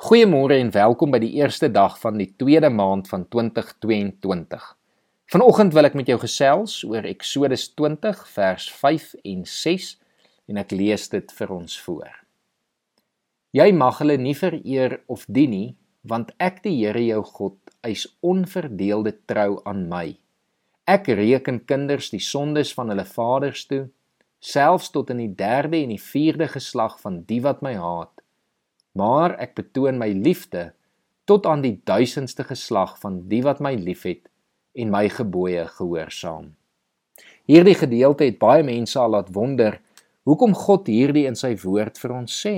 Goeiemôre en welkom by die eerste dag van die tweede maand van 2022. Vanoggend wil ek met jou gesels oor Eksodus 20 vers 5 en 6 en ek lees dit vir ons voor. Jy mag hulle nie vereer of dien nie, want ek die Here jou God eis onverdeelde trou aan my. Ek reken kinders die sondes van hulle vaders toe, selfs tot in die 3de en die 4de geslag van die wat my haat maar ek betoon my liefde tot aan die duisendste geslag van die wat my liefhet en my gebooie gehoorsaam. Hierdie gedeelte het baie mense al laat wonder hoekom God hierdie in sy woord vir ons sê.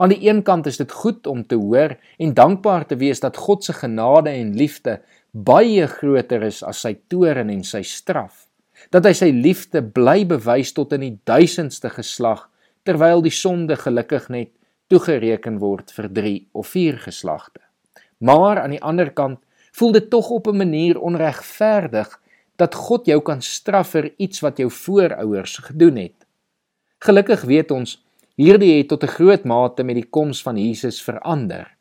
Aan die een kant is dit goed om te hoor en dankbaar te wees dat God se genade en liefde baie groter is as sy toorn en sy straf. Dat hy sy liefde bly bewys tot in die duisendste geslag terwyl die sonde gelukkig net toegereken word vir 3 of 4 geslagte. Maar aan die ander kant voel dit tog op 'n manier onregverdig dat God jou kan straf vir iets wat jou voorouers gedoen het. Gelukkig weet ons hierdie het tot 'n groot mate met die koms van Jesus verander.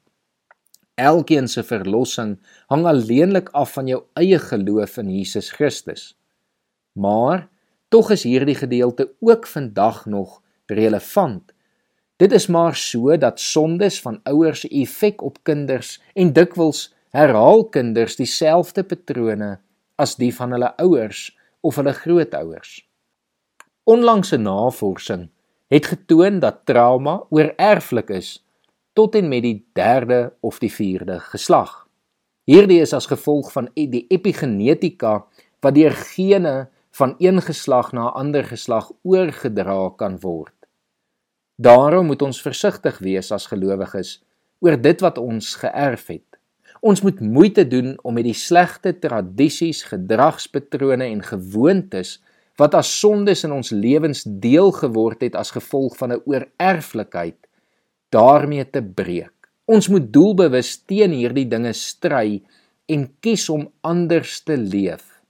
Elkeen se verlossing hang alleenlik af van jou eie geloof in Jesus Christus. Maar tog is hierdie gedeelte ook vandag nog relevant Dit is maar so dat sondes van ouers effek op kinders en dikwels herhaal kinders dieselfde patrone as die van hulle ouers of hulle grootouers. Onlangse navorsing het getoon dat trauma oorerflik is tot en met die 3de of die 4de geslag. Hierdie is as gevolg van e-, die epigenetika wat deur gene van een geslag na 'n ander geslag oorgedra kan word. Daarom moet ons versigtig wees as gelowiges oor dit wat ons geërf het. Ons moet moeite doen om met die slegte tradisies, gedragspatrone en gewoontes wat as sondes in ons lewens deel geword het as gevolg van 'n oorerflikheid daarmee te breek. Ons moet doelbewus teen hierdie dinge stry en kies om anders te leef,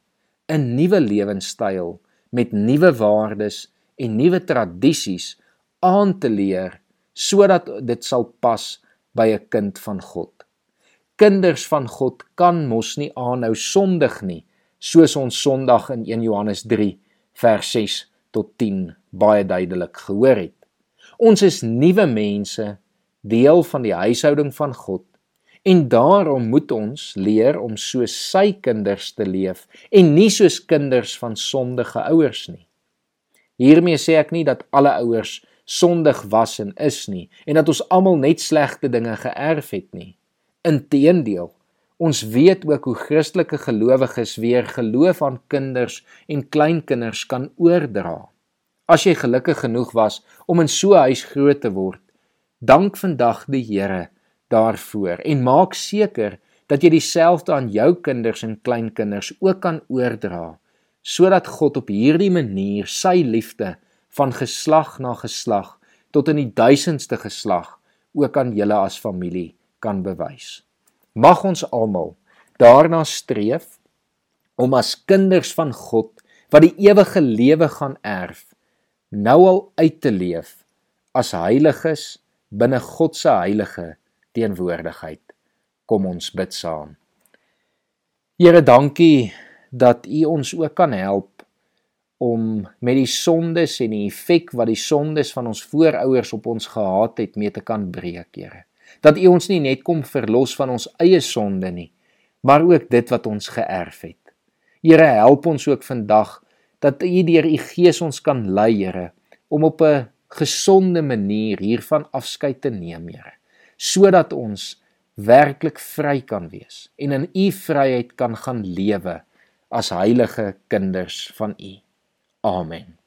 'n nuwe lewenstyl met nuwe waardes en nuwe tradisies aan te leer sodat dit sal pas by 'n kind van God. Kinders van God kan mos nie aanhou sondig nie, soos ons Sondag in 1 Johannes 3 vers 6 tot 10 baie duidelik gehoor het. Ons is nuwe mense, deel van die huishouding van God, en daarom moet ons leer om soos sy kinders te leef en nie soos kinders van sondige ouers nie. Hiermee sê ek nie dat alle ouers sondig was en is nie en dat ons almal net slegte dinge geërf het nie. Inteendeel, ons weet ook hoe Christelike gelowiges weer geloof aan kinders en kleinkinders kan oordra. As jy gelukkig genoeg was om in so 'n huis groot te word, dank vandag die Here daarvoor en maak seker dat jy dieselfde aan jou kinders en kleinkinders ook kan oordra sodat God op hierdie manier sy liefde van geslag na geslag tot in die duisendste geslag ook aan julle as familie kan bewys. Mag ons almal daarna streef om as kinders van God wat die ewige lewe gaan erf, nou al uit te leef as heiliges binne God se heilige teenwoordigheid. Kom ons bid saam. Here, dankie dat U ons ook kan help om met die sondes en die effek wat die sondes van ons voorouers op ons gehad het mee te kan breek, Here. Dat U ons nie net kom verlos van ons eie sonde nie, maar ook dit wat ons geërf het. Here, help ons ook vandag dat U deur U Gees ons kan lei, Here, om op 'n gesonde manier hiervan afskeid te neem, Here, sodat ons werklik vry kan wees en in U vryheid kan gaan lewe as heilige kinders van U. Amen.